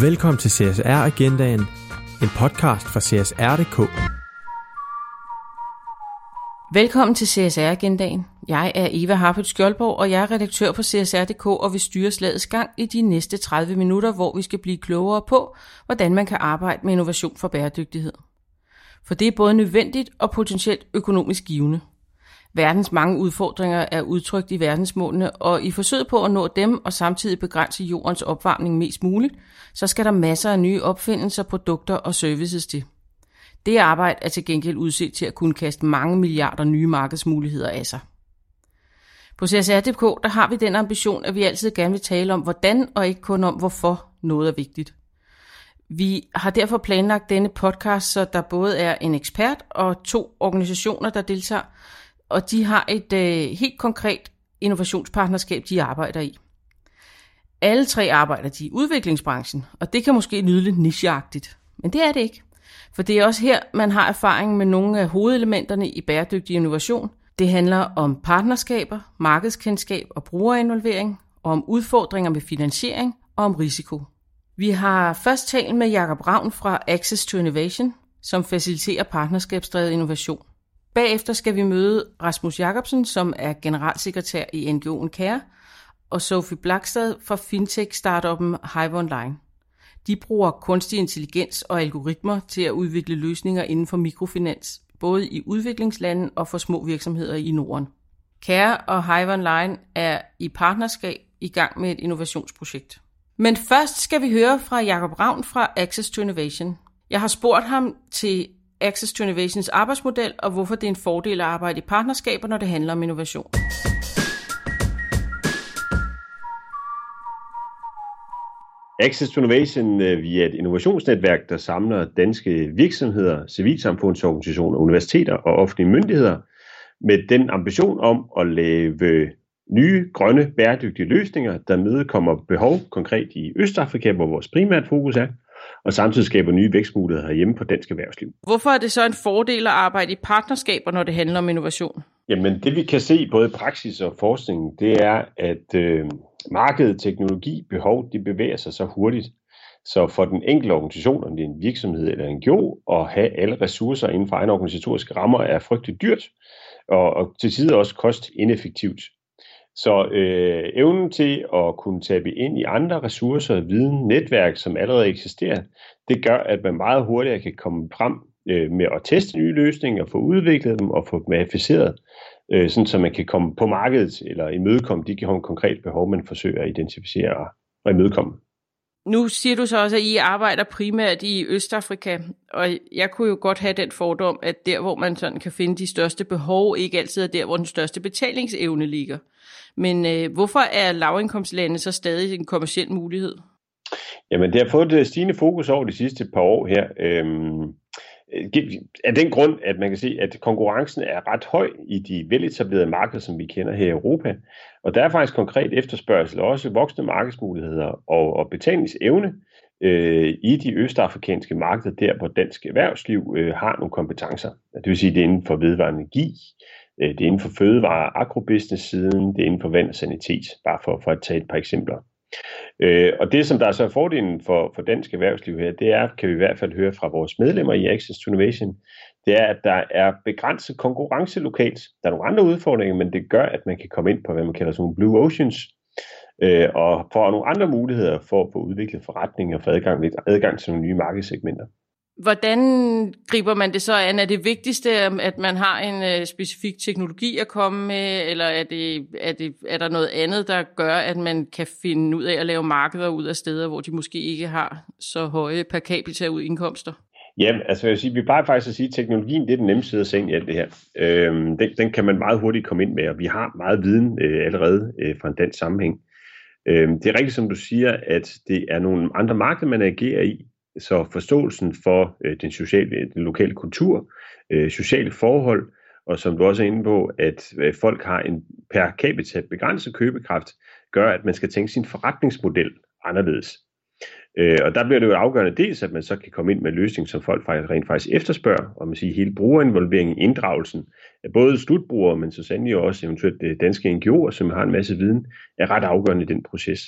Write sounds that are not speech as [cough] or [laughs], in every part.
Velkommen til CSR Agendaen, en podcast fra CSR.dk. Velkommen til CSR Agendaen. Jeg er Eva Harpøt Skjoldborg, og jeg er redaktør på CSR.dk og vil styre slagets gang i de næste 30 minutter, hvor vi skal blive klogere på, hvordan man kan arbejde med innovation for bæredygtighed. For det er både nødvendigt og potentielt økonomisk givende. Verdens mange udfordringer er udtrykt i verdensmålene, og i forsøget på at nå dem og samtidig begrænse jordens opvarmning mest muligt, så skal der masser af nye opfindelser, produkter og services til. Det arbejde er til gengæld udset til at kunne kaste mange milliarder nye markedsmuligheder af sig. På CSR.dk der har vi den ambition, at vi altid gerne vil tale om hvordan og ikke kun om hvorfor noget er vigtigt. Vi har derfor planlagt denne podcast, så der både er en ekspert og to organisationer, der deltager, og de har et øh, helt konkret innovationspartnerskab, de arbejder i. Alle tre arbejder de i udviklingsbranchen, og det kan måske lyde lidt nicheagtigt, men det er det ikke. For det er også her, man har erfaring med nogle af hovedelementerne i bæredygtig innovation. Det handler om partnerskaber, markedskendskab og brugerinvolvering, og om udfordringer med finansiering og om risiko. Vi har først talt med Jakob Ravn fra Access to Innovation, som faciliterer partnerskabsdrevet innovation. Bagefter skal vi møde Rasmus Jacobsen, som er generalsekretær i NGO'en CARE, og Sophie Blakstad fra fintech-startuppen Hive Online. De bruger kunstig intelligens og algoritmer til at udvikle løsninger inden for mikrofinans, både i udviklingslande og for små virksomheder i Norden. CARE og Hive Online er i partnerskab i gang med et innovationsprojekt. Men først skal vi høre fra Jakob Ravn fra Access to Innovation. Jeg har spurgt ham til Access to Innovations arbejdsmodel, og hvorfor det er en fordel at arbejde i partnerskaber, når det handler om innovation. Access to Innovation øh, vi er et innovationsnetværk, der samler danske virksomheder, civilsamfundsorganisationer, universiteter og offentlige myndigheder med den ambition om at lave nye, grønne, bæredygtige løsninger, der mødekommer behov konkret i Østafrika, hvor vores primært fokus er, og samtidig skaber nye vækstmuligheder herhjemme på dansk erhvervsliv. Hvorfor er det så en fordel at arbejde i partnerskaber, når det handler om innovation? Jamen det vi kan se både i praksis og forskning, det er, at øh, markedet, teknologi, behov, de bevæger sig så hurtigt. Så for den enkelte organisation, om det er en virksomhed eller en NGO, at have alle ressourcer inden for egne organisatoriske rammer er frygteligt dyrt, og, og til tider også kost ineffektivt. Så øh, evnen til at kunne tabe ind i andre ressourcer, viden, netværk, som allerede eksisterer, det gør, at man meget hurtigere kan komme frem øh, med at teste nye løsninger, få udviklet dem og få dem verificeret, øh, sådan så man kan komme på markedet eller imødekomme de konkrete behov, man forsøger at identificere og imødekomme. Nu siger du så også, at I arbejder primært i Østafrika, og jeg kunne jo godt have den fordom, at der, hvor man sådan kan finde de største behov, ikke altid er der, hvor den største betalingsevne ligger. Men øh, hvorfor er lavindkomstlande så stadig en kommersiel mulighed? Jamen, det har fået et stigende fokus over de sidste par år her. Øhm, Øh, af den grund, at man kan se, at konkurrencen er ret høj i de veletablerede markeder, som vi kender her i Europa. Og der er faktisk konkret efterspørgsel, og også voksne markedsmuligheder og, og betalingsevne øh, i de østafrikanske markeder, der hvor dansk erhvervsliv øh, har nogle kompetencer. Det vil sige, det er inden for vedvarende energi, øh, det er inden for fødevare- agrobusiness-siden, det er inden for vand og sanitet, bare for, for at tage et par eksempler. Øh, og det, som der er så er fordelen for, for dansk erhvervsliv her, det er, kan vi i hvert fald høre fra vores medlemmer i Access to Innovation, det er, at der er begrænset konkurrence lokalt. Der er nogle andre udfordringer, men det gør, at man kan komme ind på, hvad man kalder sådan nogle blue oceans, øh, og få nogle andre muligheder for at få udviklet forretninger og få adgang, adgang til nogle nye markedssegmenter. Hvordan griber man det så an? Er det vigtigste, um, at man har en øh, specifik teknologi at komme med, eller er, det, er, det, er der noget andet, der gør, at man kan finde ud af at lave markeder ud af steder, hvor de måske ikke har så høje per capita ud indkomster? Ja, altså jeg vil sige, vi plejer faktisk at sige, at teknologien det er den nemmeste side af sengen i alt det her. Øhm, den, den kan man meget hurtigt komme ind med, og vi har meget viden øh, allerede øh, fra en dansk sammenhæng. Øhm, det er rigtigt, som du siger, at det er nogle andre markeder, man agerer i, så forståelsen for øh, den, sociale, den lokale kultur, øh, sociale forhold, og som du også er inde på, at øh, folk har en per capita begrænset købekraft, gør, at man skal tænke sin forretningsmodel anderledes. Øh, og der bliver det jo afgørende dels, at man så kan komme ind med løsning, som folk faktisk rent faktisk efterspørger, og man siger hele brugerinvolveringen, inddragelsen af både slutbrugere, men så sandelig også eventuelt øh, danske NGO'er, som har en masse viden, er ret afgørende i den proces.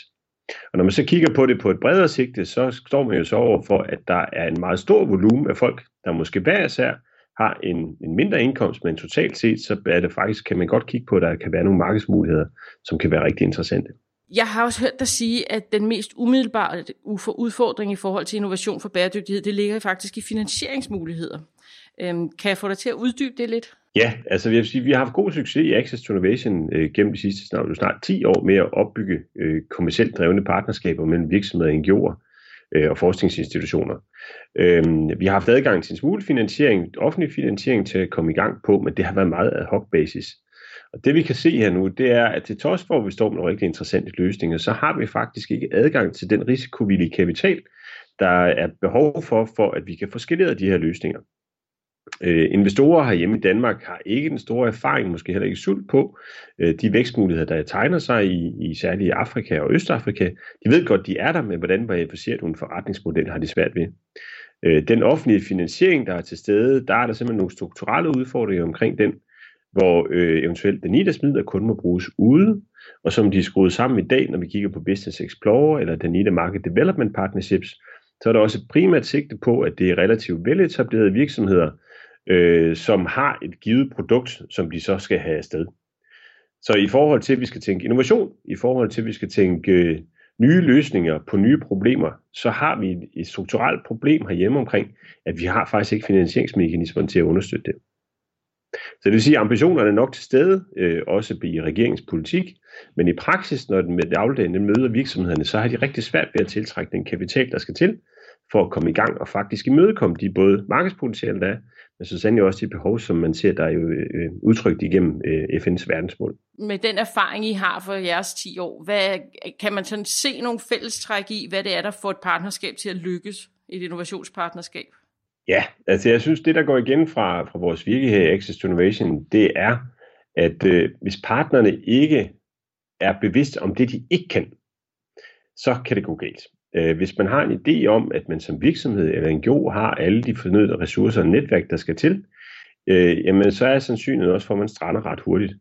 Og når man så kigger på det på et bredere sigte, så står man jo så over for, at der er en meget stor volumen af folk, der måske hver især har en, en mindre indkomst, men totalt set, så er det faktisk, kan man godt kigge på, at der kan være nogle markedsmuligheder, som kan være rigtig interessante. Jeg har også hørt dig sige, at den mest umiddelbare udfordring i forhold til innovation for bæredygtighed, det ligger faktisk i finansieringsmuligheder. Øhm, kan jeg få dig til at uddybe det lidt? Ja, altså jeg vil sige, vi har haft god succes i Access to Innovation øh, gennem de sidste snart, snart 10 år med at opbygge øh, kommercielt drevne partnerskaber mellem virksomheder, NGO'er øh, og forskningsinstitutioner. Øh, vi har haft adgang til en smule finansiering, offentlig finansiering til at komme i gang på, men det har været meget ad hoc basis. Og det vi kan se her nu, det er, at til trods for, at vi står med nogle rigtig interessante løsninger, så har vi faktisk ikke adgang til den risikovillige kapital, der er behov for, for at vi kan få skaleret de her løsninger. Øh, investorer herhjemme i Danmark har ikke den store erfaring, måske heller ikke sult på øh, de vækstmuligheder, der tegner sig i, i særligt Afrika og Østafrika. De ved godt, de er der, men hvordan verificerer du en forretningsmodel, har de svært ved. Øh, den offentlige finansiering, der er til stede, der er der simpelthen nogle strukturelle udfordringer omkring den, hvor øh, eventuelt den NIDAs midler kun må bruges ude, og som de er skruet sammen i dag, når vi kigger på Business Explorer eller den Market Development Partnerships, så er der også primært sigte på, at det er relativt veletablerede virksomheder, øh, som har et givet produkt, som de så skal have afsted. Så i forhold til, at vi skal tænke innovation, i forhold til, at vi skal tænke øh, nye løsninger på nye problemer, så har vi et strukturelt problem herhjemme omkring, at vi har faktisk ikke finansieringsmekanismer til at understøtte det. Så det vil sige, at ambitionerne er nok til stede, øh, også i regeringspolitik, men i praksis, når den med dagligdagen møder virksomhederne, så har de rigtig svært ved at tiltrække den kapital, der skal til, for at komme i gang og faktisk imødekomme de både markedspotentiale, der er, men så sandelig også de behov, som man ser, der er jo øh, udtrykt igennem øh, FN's verdensmål. Med den erfaring, I har for jeres 10 år, hvad, kan man sådan se nogle fællestræk i, hvad det er, der får et partnerskab til at lykkes, et innovationspartnerskab? Ja, altså jeg synes, det der går igen fra, fra vores virke her i Access to Innovation, det er, at øh, hvis partnerne ikke er bevidst om det, de ikke kan, så kan det gå galt. Øh, hvis man har en idé om, at man som virksomhed eller NGO har alle de fornødne ressourcer og netværk, der skal til, øh, jamen så er sandsynligheden også for, at man strander ret hurtigt.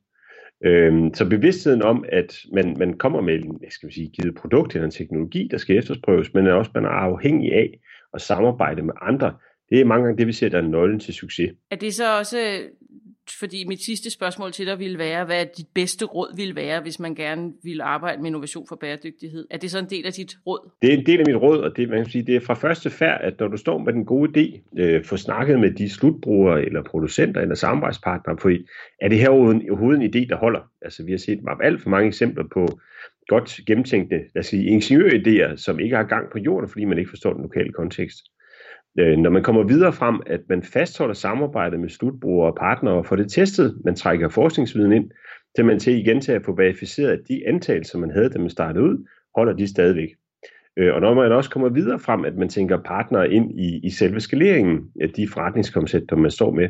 Øh, så bevidstheden om, at man, man kommer med en skal vi sige, givet produkt eller en teknologi, der skal efterprøves, men også man er afhængig af at samarbejde med andre, det er mange gange det, vi ser, der er nøglen til succes. Er det så også fordi mit sidste spørgsmål til dig ville være, hvad dit bedste råd ville være, hvis man gerne ville arbejde med innovation for bæredygtighed? Er det så en del af dit råd? Det er en del af mit råd, og det, man kan sige, det er fra første færd, at når du står med den gode idé, øh, få snakket med de slutbrugere, eller producenter, eller samarbejdspartnere, for er det her overhovedet en idé, der holder? Altså vi har set alt for mange eksempler på godt gennemtænkte, lad os sige, ingeniøridéer, som ikke har gang på jorden, fordi man ikke forstår den lokale kontekst øh, når man kommer videre frem, at man fastholder samarbejdet med slutbrugere og partnere og får det testet, man trækker forskningsviden ind, til man til igen til at få verificeret, at de antagelser, man havde, da man startede ud, holder de stadigvæk. Øh, og når man også kommer videre frem, at man tænker partnere ind i, i selve skaleringen af de forretningskoncepter, man står med.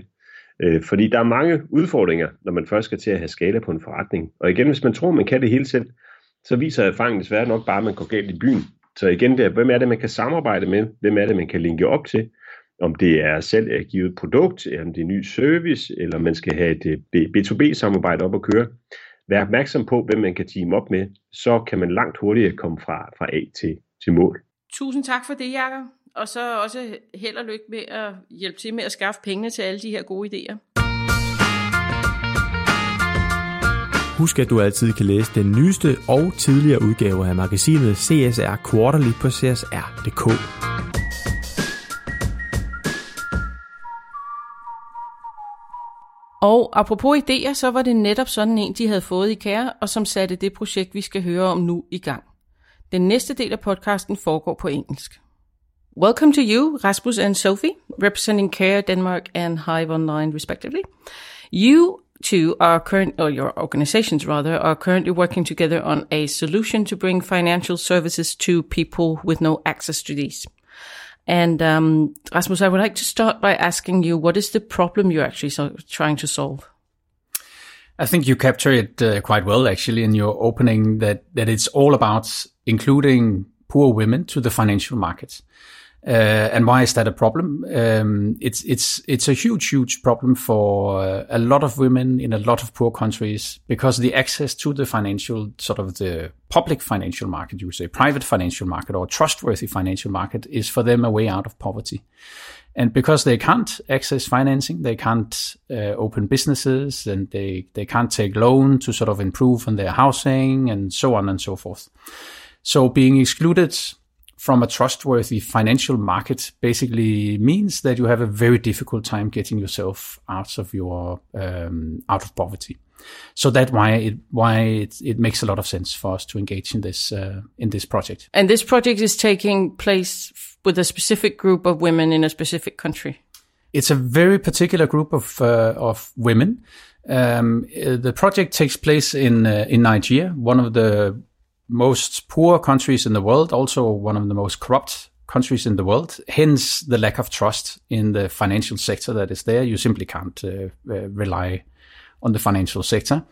Øh, fordi der er mange udfordringer, når man først skal til at have skala på en forretning. Og igen, hvis man tror, man kan det hele selv, så viser erfaringen desværre nok bare, at man går galt i byen. Så igen der, hvem er det, man kan samarbejde med? Hvem er det, man kan linke op til? Om det er selv et givet produkt, eller om det er en ny service, eller man skal have et øh, B2B-samarbejde op at køre. Vær opmærksom på, hvem man kan team op med, så kan man langt hurtigere komme fra, fra A til, til mål. Tusind tak for det, Jakob. Og så også held og lykke med at hjælpe til med at skaffe pengene til alle de her gode idéer. Husk, at du altid kan læse den nyeste og tidligere udgave af magasinet CSR Quarterly på csr.dk. Og apropos idéer, så var det netop sådan en, de havde fået i kære, og som satte det projekt, vi skal høre om nu i gang. Den næste del af podcasten foregår på engelsk. Welcome to you, Rasmus and Sophie, representing CARE Denmark and Hive Online respectively. You two are current, or your organizations rather, are currently working together on a solution to bring financial services to people with no access to these. And um, Rasmus, I would like to start by asking you, what is the problem you're actually so trying to solve? I think you capture it uh, quite well, actually, in your opening that that it's all about including poor women to the financial markets. Uh, and why is that a problem? Um, it's it's it's a huge huge problem for uh, a lot of women in a lot of poor countries because the access to the financial sort of the public financial market, you would say private financial market or trustworthy financial market, is for them a way out of poverty. And because they can't access financing, they can't uh, open businesses and they, they can't take loan to sort of improve on their housing and so on and so forth. So being excluded from a trustworthy financial market basically means that you have a very difficult time getting yourself out of your um, out of poverty. So that's why it why it, it makes a lot of sense for us to engage in this uh, in this project. And this project is taking place with a specific group of women in a specific country. It's a very particular group of uh, of women. Um, the project takes place in uh, in Nigeria, one of the most poor countries in the world, also one of the most corrupt countries in the world. Hence, the lack of trust in the financial sector that is there. You simply can't uh, uh, rely on the financial sector.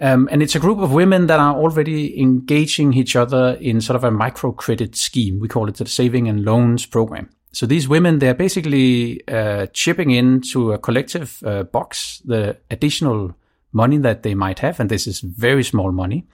Um, and it's a group of women that are already engaging each other in sort of a microcredit scheme. We call it the saving and loans program. So these women, they're basically uh, chipping into a collective uh, box the additional money that they might have, and this is very small money.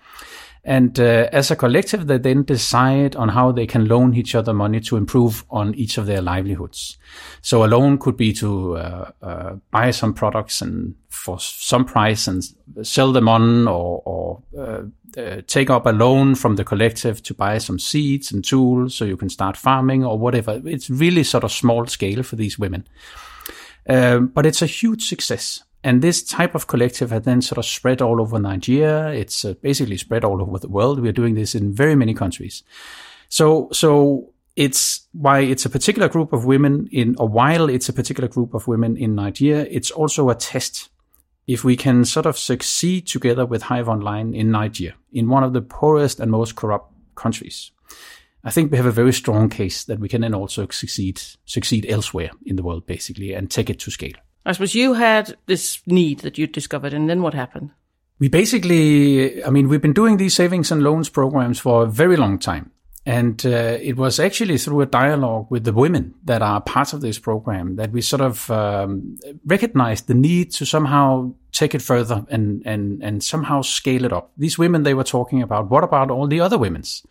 And uh, as a collective, they then decide on how they can loan each other money to improve on each of their livelihoods. So a loan could be to uh, uh, buy some products and for some price and sell them on, or, or uh, uh, take up a loan from the collective to buy some seeds and tools so you can start farming or whatever. It's really sort of small scale for these women. Um, but it's a huge success. And this type of collective has then sort of spread all over Nigeria. It's uh, basically spread all over the world. We are doing this in very many countries. So, so it's why it's a particular group of women in, or while it's a particular group of women in Nigeria, it's also a test. If we can sort of succeed together with Hive Online in Nigeria, in one of the poorest and most corrupt countries, I think we have a very strong case that we can then also succeed, succeed elsewhere in the world, basically, and take it to scale. I suppose you had this need that you discovered, and then what happened? We basically, I mean, we've been doing these savings and loans programs for a very long time. And uh, it was actually through a dialogue with the women that are part of this program that we sort of um, recognized the need to somehow take it further and, and, and somehow scale it up. These women they were talking about, what about all the other women's?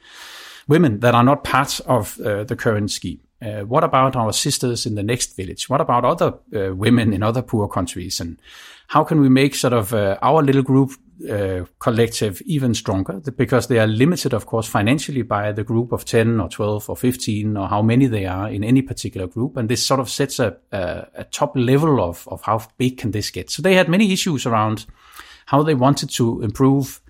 Women that are not part of uh, the current scheme. Uh, what about our sisters in the next village? What about other uh, women in other poor countries? And how can we make sort of uh, our little group uh, collective even stronger? Because they are limited, of course, financially by the group of 10 or 12 or 15 or how many they are in any particular group. And this sort of sets a, a, a top level of, of how big can this get. So they had many issues around how they wanted to improve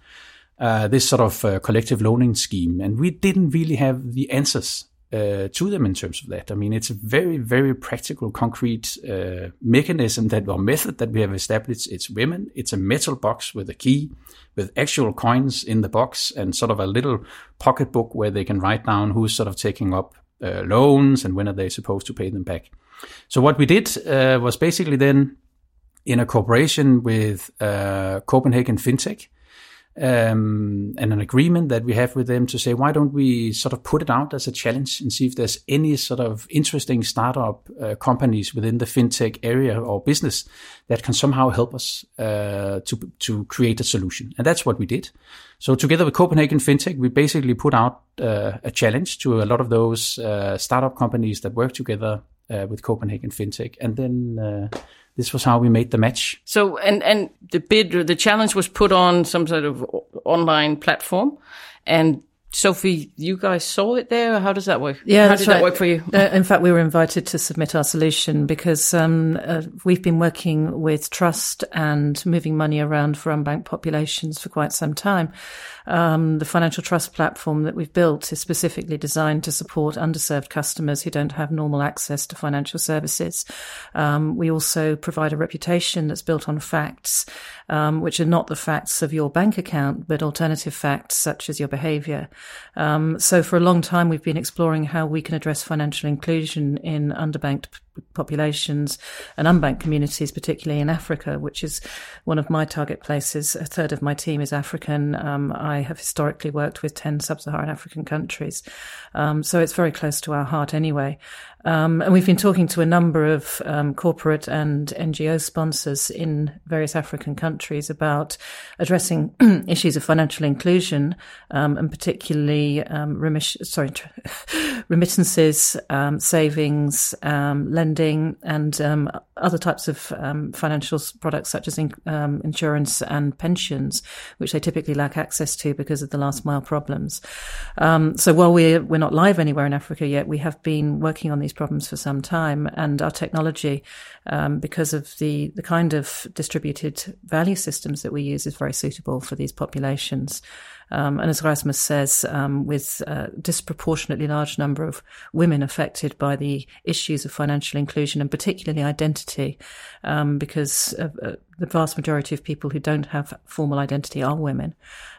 uh, this sort of uh, collective loaning scheme. And we didn't really have the answers uh, to them in terms of that. I mean, it's a very, very practical, concrete uh, mechanism that or method that we have established. It's women. It's a metal box with a key, with actual coins in the box, and sort of a little pocketbook where they can write down who's sort of taking up uh, loans and when are they supposed to pay them back. So what we did uh, was basically then, in a cooperation with uh, Copenhagen FinTech, um, and an agreement that we have with them to say, why don't we sort of put it out as a challenge and see if there's any sort of interesting startup uh, companies within the fintech area or business that can somehow help us uh, to to create a solution, and that's what we did. So together with Copenhagen FinTech, we basically put out uh, a challenge to a lot of those uh, startup companies that work together uh, with Copenhagen FinTech, and then uh, this was how we made the match. So, and and the bid, the challenge was put on some sort of online platform, and Sophie, you guys saw it there. How does that work? Yeah, how did right. that work for you? Uh, in fact, we were invited to submit our solution because um, uh, we've been working with trust and moving money around for unbanked populations for quite some time. Um, the financial trust platform that we've built is specifically designed to support underserved customers who don't have normal access to financial services. Um, we also provide a reputation that's built on facts, um, which are not the facts of your bank account, but alternative facts such as your behavior. Um, so for a long time, we've been exploring how we can address financial inclusion in underbanked populations and unbanked communities, particularly in Africa, which is one of my target places. A third of my team is African. Um, I have historically worked with 10 sub-Saharan African countries. Um, so it's very close to our heart anyway. Um, and we've been talking to a number of um, corporate and NGO sponsors in various African countries about addressing [clears throat] issues of financial inclusion, um, and particularly um, sorry, [laughs] remittances, um, savings, um, lending, and other types of financial products such as in, insurance and pensions, which they typically lack access to because of the last mile problems. so while we're we're not live anywhere in Africa yet, we have been working on these problems for some time, and our technology, um, because of the the kind of distributed value systems that we use, is very suitable for these populations. Um, and as Rasmus says, um, with a disproportionately large number of women affected by the issues of financial inclusion and particularly identity, um, because uh, the vast majority of people who don't have formal identity are women,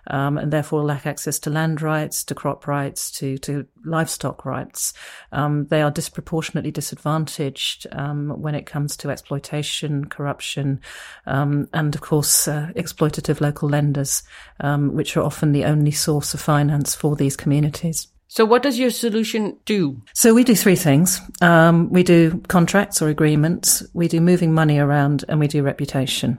um, and therefore lack access to land rights, to crop rights, to to livestock rights. Um, they are disproportionately disadvantaged um, when it comes to exploitation, corruption, and of course uh, exploitative local lenders, which are often the the only source of finance for these communities. So, what does your solution do? So, we do three things. Um, we do contracts or agreements, we do moving money around, and we do reputation.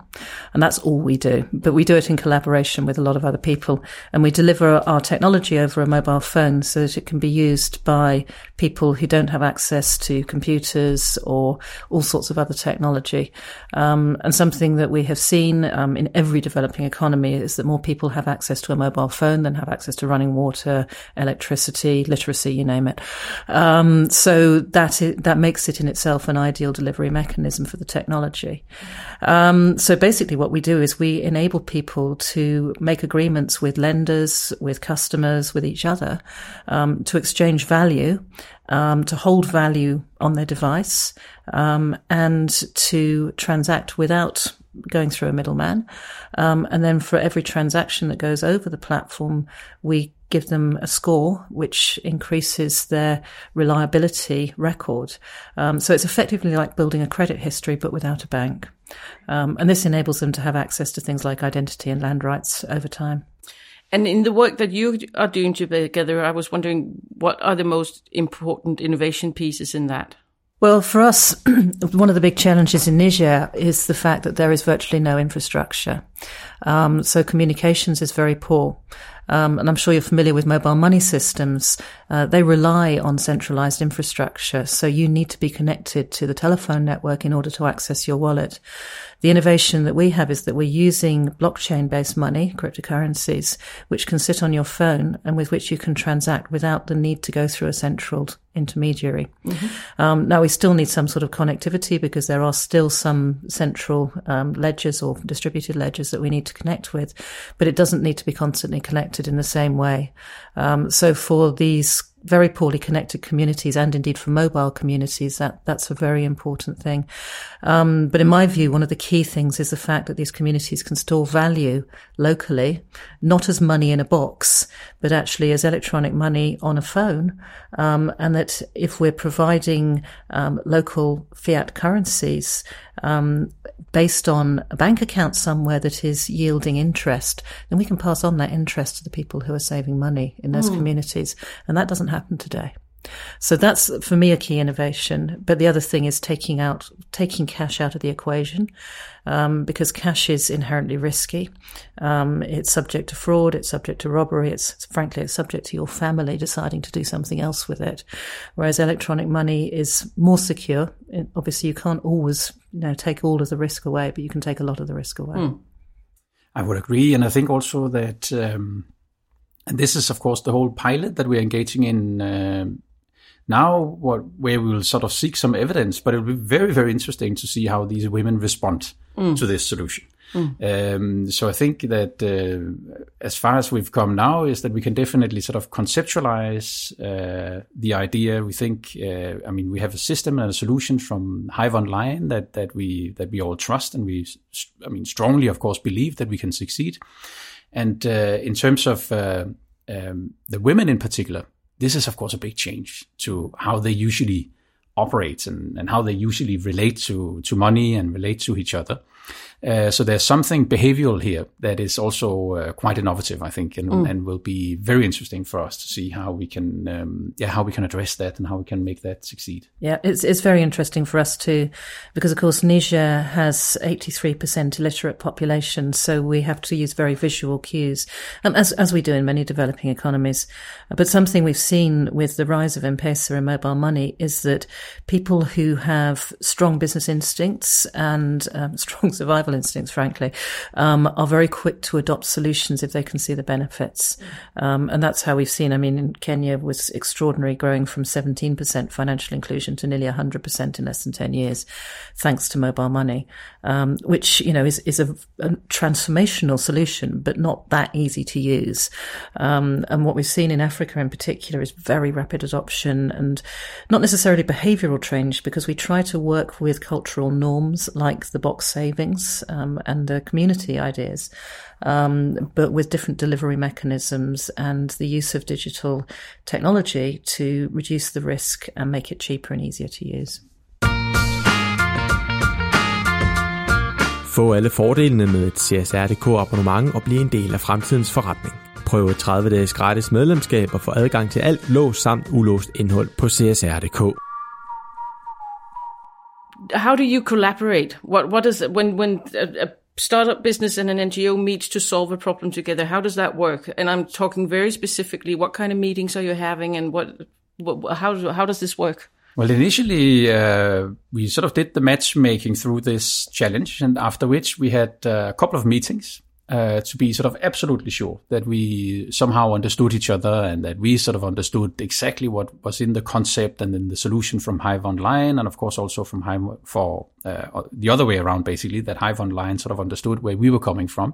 And that's all we do. But we do it in collaboration with a lot of other people. And we deliver our technology over a mobile phone so that it can be used by people who don't have access to computers or all sorts of other technology. Um, and something that we have seen um, in every developing economy is that more people have access to a mobile phone than have access to running water, electricity literacy, you name it. Um, so that is, that makes it in itself an ideal delivery mechanism for the technology. Um, so basically, what we do is we enable people to make agreements with lenders, with customers, with each other, um, to exchange value, um, to hold value on their device, um, and to transact without going through a middleman. Um, and then for every transaction that goes over the platform, we give them a score which increases their reliability record. Um, so it's effectively like building a credit history, but without a bank. Um, and this enables them to have access to things like identity and land rights over time. And in the work that you are doing together, I was wondering what are the most important innovation pieces in that? Well, for us, [clears throat] one of the big challenges in Niger is the fact that there is virtually no infrastructure. Um, so communications is very poor. Um, and I'm sure you're familiar with mobile money systems. Uh, they rely on centralized infrastructure. So you need to be connected to the telephone network in order to access your wallet. The innovation that we have is that we're using blockchain based money, cryptocurrencies, which can sit on your phone and with which you can transact without the need to go through a central intermediary. Mm-hmm. Um, now we still need some sort of connectivity because there are still some central um, ledgers or distributed ledgers that we need to connect with, but it doesn't need to be constantly connected in the same way. Um, so for these very poorly connected communities and indeed for mobile communities, that, that's a very important thing. Um, but in my view, one of the key things is the fact that these communities can store value locally, not as money in a box, but actually as electronic money on a phone. Um, and that if we're providing um, local fiat currencies, um, based on a bank account somewhere that is yielding interest, then we can pass on that interest to the people who are saving money in those mm. communities. And that doesn't happen today. So that's for me a key innovation. But the other thing is taking out, taking cash out of the equation, um, because cash is inherently risky. Um, it's subject to fraud. It's subject to robbery. It's frankly, it's subject to your family deciding to do something else with it. Whereas electronic money is more secure. It, obviously, you can't always, you know, take all of the risk away, but you can take a lot of the risk away. Mm. I would agree. And I think also that, um, and this is, of course, the whole pilot that we're engaging in uh, now what where we will sort of seek some evidence, but it will be very, very interesting to see how these women respond mm. to this solution. Mm. Um, so I think that uh, as far as we've come now is that we can definitely sort of conceptualize uh, the idea. We think, uh, I mean, we have a system and a solution from Hive Online that that we that we all trust and we, I mean, strongly, of course, believe that we can succeed. And uh, in terms of uh, um, the women in particular, this is, of course, a big change to how they usually operate and, and how they usually relate to, to money and relate to each other. Uh, so there's something behavioral here that is also uh, quite innovative, I think, and, mm. and, will be very interesting for us to see how we can, um, yeah, how we can address that and how we can make that succeed. Yeah, it's it's very interesting for us too, because of course Niger has 83% illiterate population, so we have to use very visual cues, um, as as we do in many developing economies. But something we've seen with the rise of M-Pesa and mobile money is that people who have strong business instincts and um, [laughs] strong survival survival instincts, frankly, um, are very quick to adopt solutions if they can see the benefits. Um, and that's how we've seen. I mean, in Kenya was extraordinary, growing from 17% financial inclusion to nearly 100% in less than 10 years, thanks to mobile money, um, which, you know, is, is a, a, transformational solution, but not that easy to use. Um, and what we've seen in Africa in particular is very rapid adoption and not necessarily behavioral change because we try to work with cultural norms like the box savings um, and the community ideas, um, but with different delivery mechanisms and the use of digital technology to reduce the risk and make it cheaper and easier to use. Få alle fordelene med et CSRDK abonnement og blive en del af fremtidens forretning. Prøv 30 dages gratis medlemskab og få adgang til alt låst samt ulåst indhold på CSR.dk. how do you collaborate? What what is when when a, a startup business and an NGO meets to solve a problem together? How does that work? And I'm talking very specifically. What kind of meetings are you having, and what, what how how does this work? Well, initially uh, we sort of did the matchmaking through this challenge, and after which we had uh, a couple of meetings uh, to be sort of absolutely sure that we somehow understood each other and that we sort of understood exactly what was in the concept and in the solution from Hive Online, and of course also from Hive for uh, the other way around, basically that Hive Online sort of understood where we were coming from.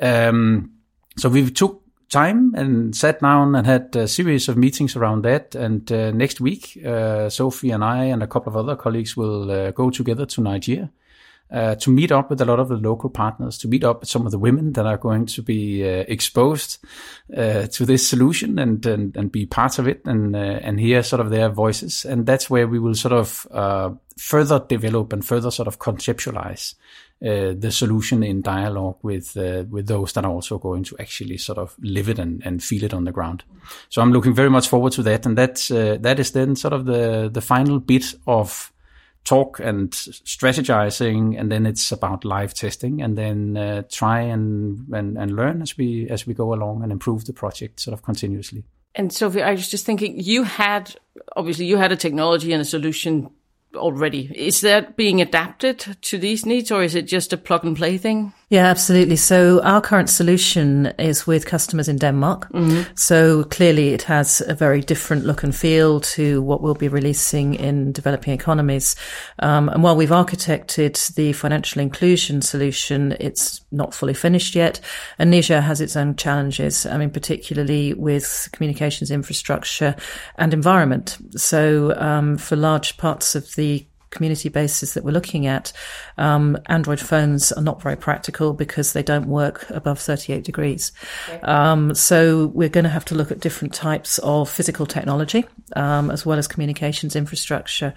Um, so we took time and sat down and had a series of meetings around that. And uh, next week, uh, Sophie and I and a couple of other colleagues will uh, go together to Nigeria uh, to meet up with a lot of the local partners, to meet up with some of the women that are going to be uh, exposed uh, to this solution and, and and be part of it and uh, and hear sort of their voices. And that's where we will sort of uh, further develop and further sort of conceptualize uh, the solution in dialogue with with those that are also going to actually sort of live it and, and feel it on the ground. So I'm looking very much forward to that, and that's that is then sort of the the final bit of talk and strategizing, and then it's about live testing, and then uh, try and, and and learn as we as we go along and improve the project sort of continuously. And Sophie, I was just thinking, you had obviously you had a technology and a solution already. Is that being adapted to these needs, or is it just a plug and play thing? Yeah, absolutely. So our current solution is with customers in Denmark. Mm-hmm. So clearly it has a very different look and feel to what we'll be releasing in developing economies. Um, and while we've architected the financial inclusion solution, it's not fully finished yet. And Niger has its own challenges. I mean, particularly with communications infrastructure and environment. So um, for large parts of the community bases that we're looking at, um, Android phones are not very practical because they don't work above 38 degrees. Okay. Um, so we're going to have to look at different types of physical technology um, as well as communications infrastructure.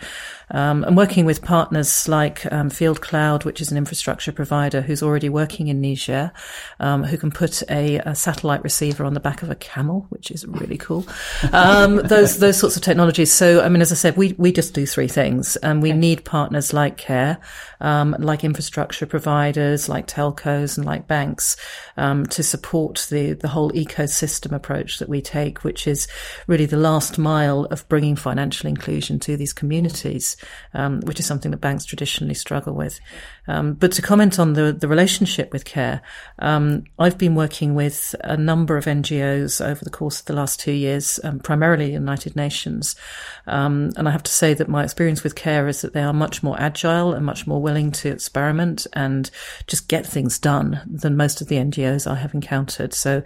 Um, and working with partners like um, Field Cloud, which is an infrastructure provider who's already working in Niger, um, who can put a, a, satellite receiver on the back of a camel, which is really cool. [laughs] those those sorts of technologies. So I mean, as I said, we we just do three things, and we okay. need partners like Care, um, like infrastructure providers, like telcos, and like banks um, to support the the whole ecosystem approach that we take, which is really the last mile of bringing financial inclusion to these communities, um, which is something that banks traditionally struggle with. Um, but to comment on the, the relationship with CARE, um, I've been working with a number of NGOs over the course of the last two years, um, primarily the United Nations. Um, and I have to say that my experience with CARE is that they are much more agile and much more willing to experiment and just get things done than most of the NGOs I have encountered. So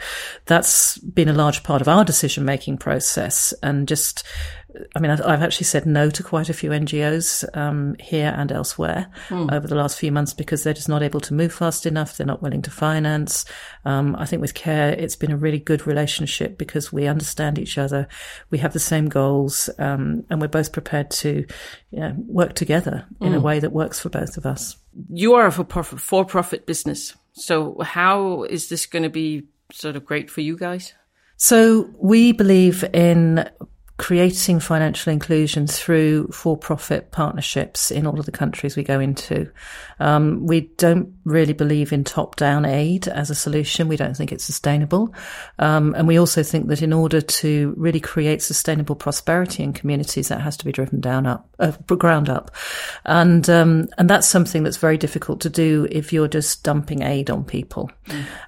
that's been a large part of our decision making process and just I mean, I've actually said no to quite a few NGOs um, here and elsewhere mm. over the last few months because they're just not able to move fast enough. They're not willing to finance. Um, I think with CARE, it's been a really good relationship because we understand each other. We have the same goals, um, and we're both prepared to you know, work together in mm. a hmm. way that works for both of us. You are a for profit business. So, how is this going to be sort of great for you guys? So we believe in creating financial inclusion through for-profit partnerships in all of the countries we go into. Um, we don't really believe in top-down aid as a solution. We don't think it's sustainable, um, and we also think that in order to really create sustainable prosperity in communities, that has to be driven down up, uh, ground up, and um, and that's something that's very difficult to do if you're just dumping aid on people.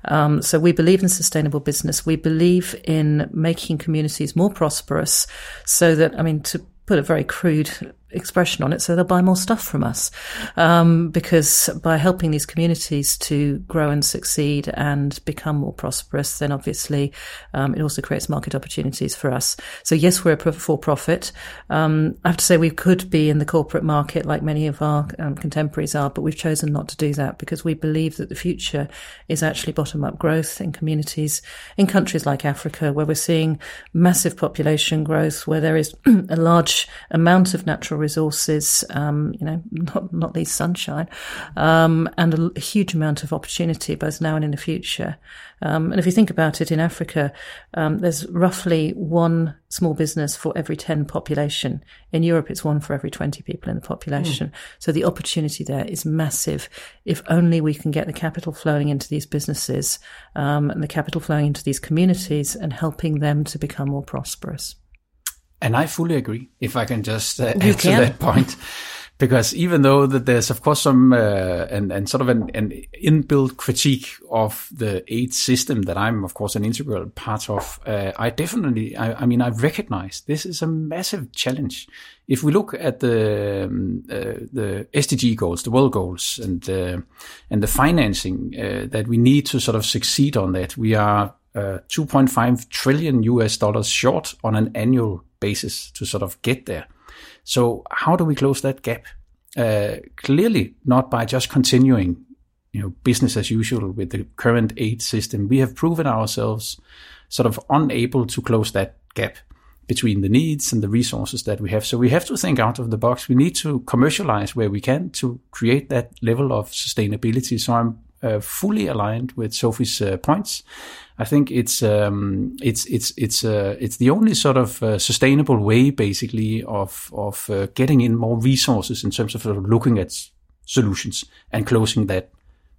Mm. so we believe in sustainable business. We believe in making communities more prosperous so that, I mean, to put a very crude expression on it so they'll buy more stuff from us. Um, because by helping these communities to grow and succeed and become more prosperous, then obviously um, it also creates market opportunities for us. So yes, we're a for profit. Um, I have to say we could be in the corporate market like many of our um, contemporaries are, but we've chosen not to do that because we believe that the future is actually bottom up growth in communities in countries like Africa where we're seeing massive population growth, where there is [clears throat] a large amount of natural resources, um, you know, not, not least sunshine, um, and a, a, huge amount of opportunity both now and in the future. Um, and if you think about it, in Africa, um, there's roughly one small business for every 10 population. In Europe, it's one for every 20 people in the population. Mm. So the opportunity there is massive. If only we can get the capital flowing into these businesses um, and the capital flowing into these communities and helping them to become more prosperous. And I fully agree. If I can just uh, add can. to that [laughs] point, because even though that there's of course some uh, and and sort of an, an inbuilt critique of the aid system that I'm of course an integral part of, uh, I definitely, I, I, mean, I recognize this is a massive challenge. If we look at the um, uh, the SDG goals, the world goals, and uh, and the financing uh, that we need to sort of succeed on that, we are uh, 2.5 trillion US dollars short on an annual basis to sort of get there. So how do we close that gap? Uh, clearly not by just continuing, you know, business as usual with the current aid system. We have proven ourselves sort of unable to close that gap between the needs and the resources that we have. So we have to think out of the box. We need to commercialize where we can to create that level of sustainability. So I'm uh, fully aligned with Sophie's uh, points. I think it's um, it's it's it's uh, it's the only sort of uh, sustainable way, basically, of of uh, getting in more resources in terms of, looking at solutions and closing that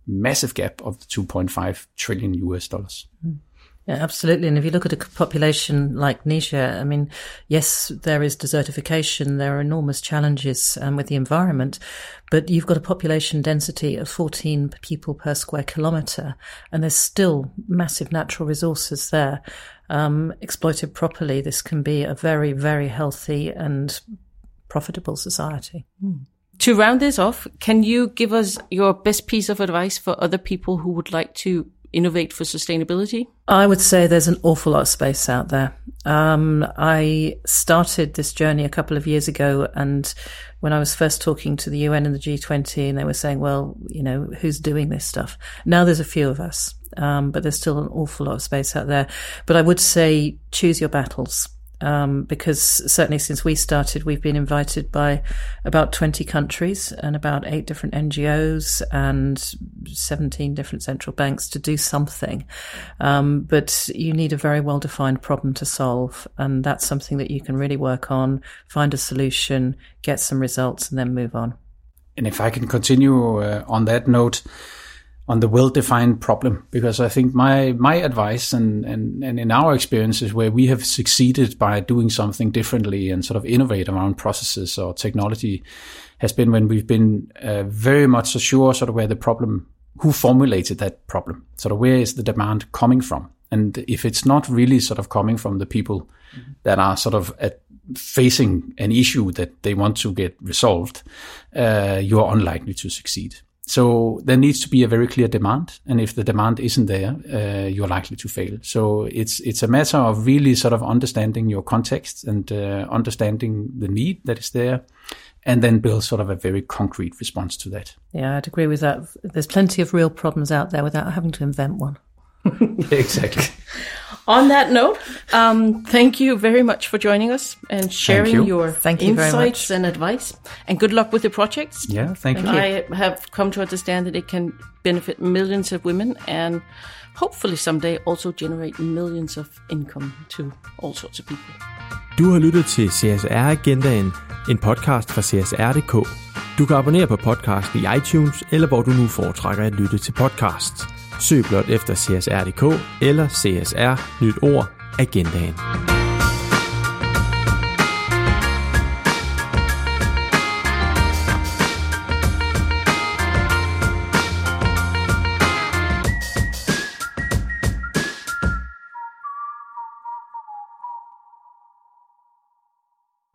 massive gap of the 2.5 trillion US dollars. Mm. Yeah, absolutely. And if you look at a population like Niger, I mean, yes, there is desertification. There are enormous challenges um, with the environment, but you've got a population density of 14 people per square kilometre, and there's still massive natural resources there. Um, exploited properly, this can be a very, very healthy and profitable society. Mm. To round this off, can you give us your best piece of advice for other people who would like to innovate for sustainability? I would say there's an awful lot of space out there. Um, I started this journey a couple of years ago, and when I was first talking to the UN and the G20, and they were saying, well, you know, who's doing this stuff? Now there's a few of us, um, but there's still an awful lot of space out there. But I would say choose your battles um, because certainly since we started, we've been invited by about 20 countries and about eight different NGOs and 17 different central banks to do something. Um, but you need a very well defined problem to solve. And that's something that you can really work on, find a solution, get some results, and then move on. And if I can continue uh, on that note, on the well-defined problem because I think my my advice and, and and in our experiences where we have succeeded by doing something differently and sort of innovate around processes or technology has been when we've been uh, very much sure sort of where the problem who formulated that problem sort of where is the demand coming from and if it's not really sort of coming from the people mm-hmm. that are sort of at facing an issue that they want to get resolved, uh, you are unlikely to succeed. So there needs to be a very clear demand, and if the demand isn't there, uh, you're likely to fail. So it's it's a matter of really sort of understanding your context and uh, understanding the need that is there, and then build sort of a very concrete response to that. Yeah, I'd agree with that. There's plenty of real problems out there without having to invent one. [laughs] exactly. On that note, um, thank you very much for joining us and sharing you. your Thank you insights and advice. And good luck with the projects. Yeah, thank you. I have come to understand that it can benefit millions of women and hopefully someday also generate millions of income to all sorts of people. Du har lyttet til CSR Agendaen, en podcast fra CSR.dk. Du kan abonnere på podcasten i iTunes, eller hvor du nu foretrækker at lytte til podcasts. Søg blot efter CSR.dk eller CSR Nyt Ord Agendaen.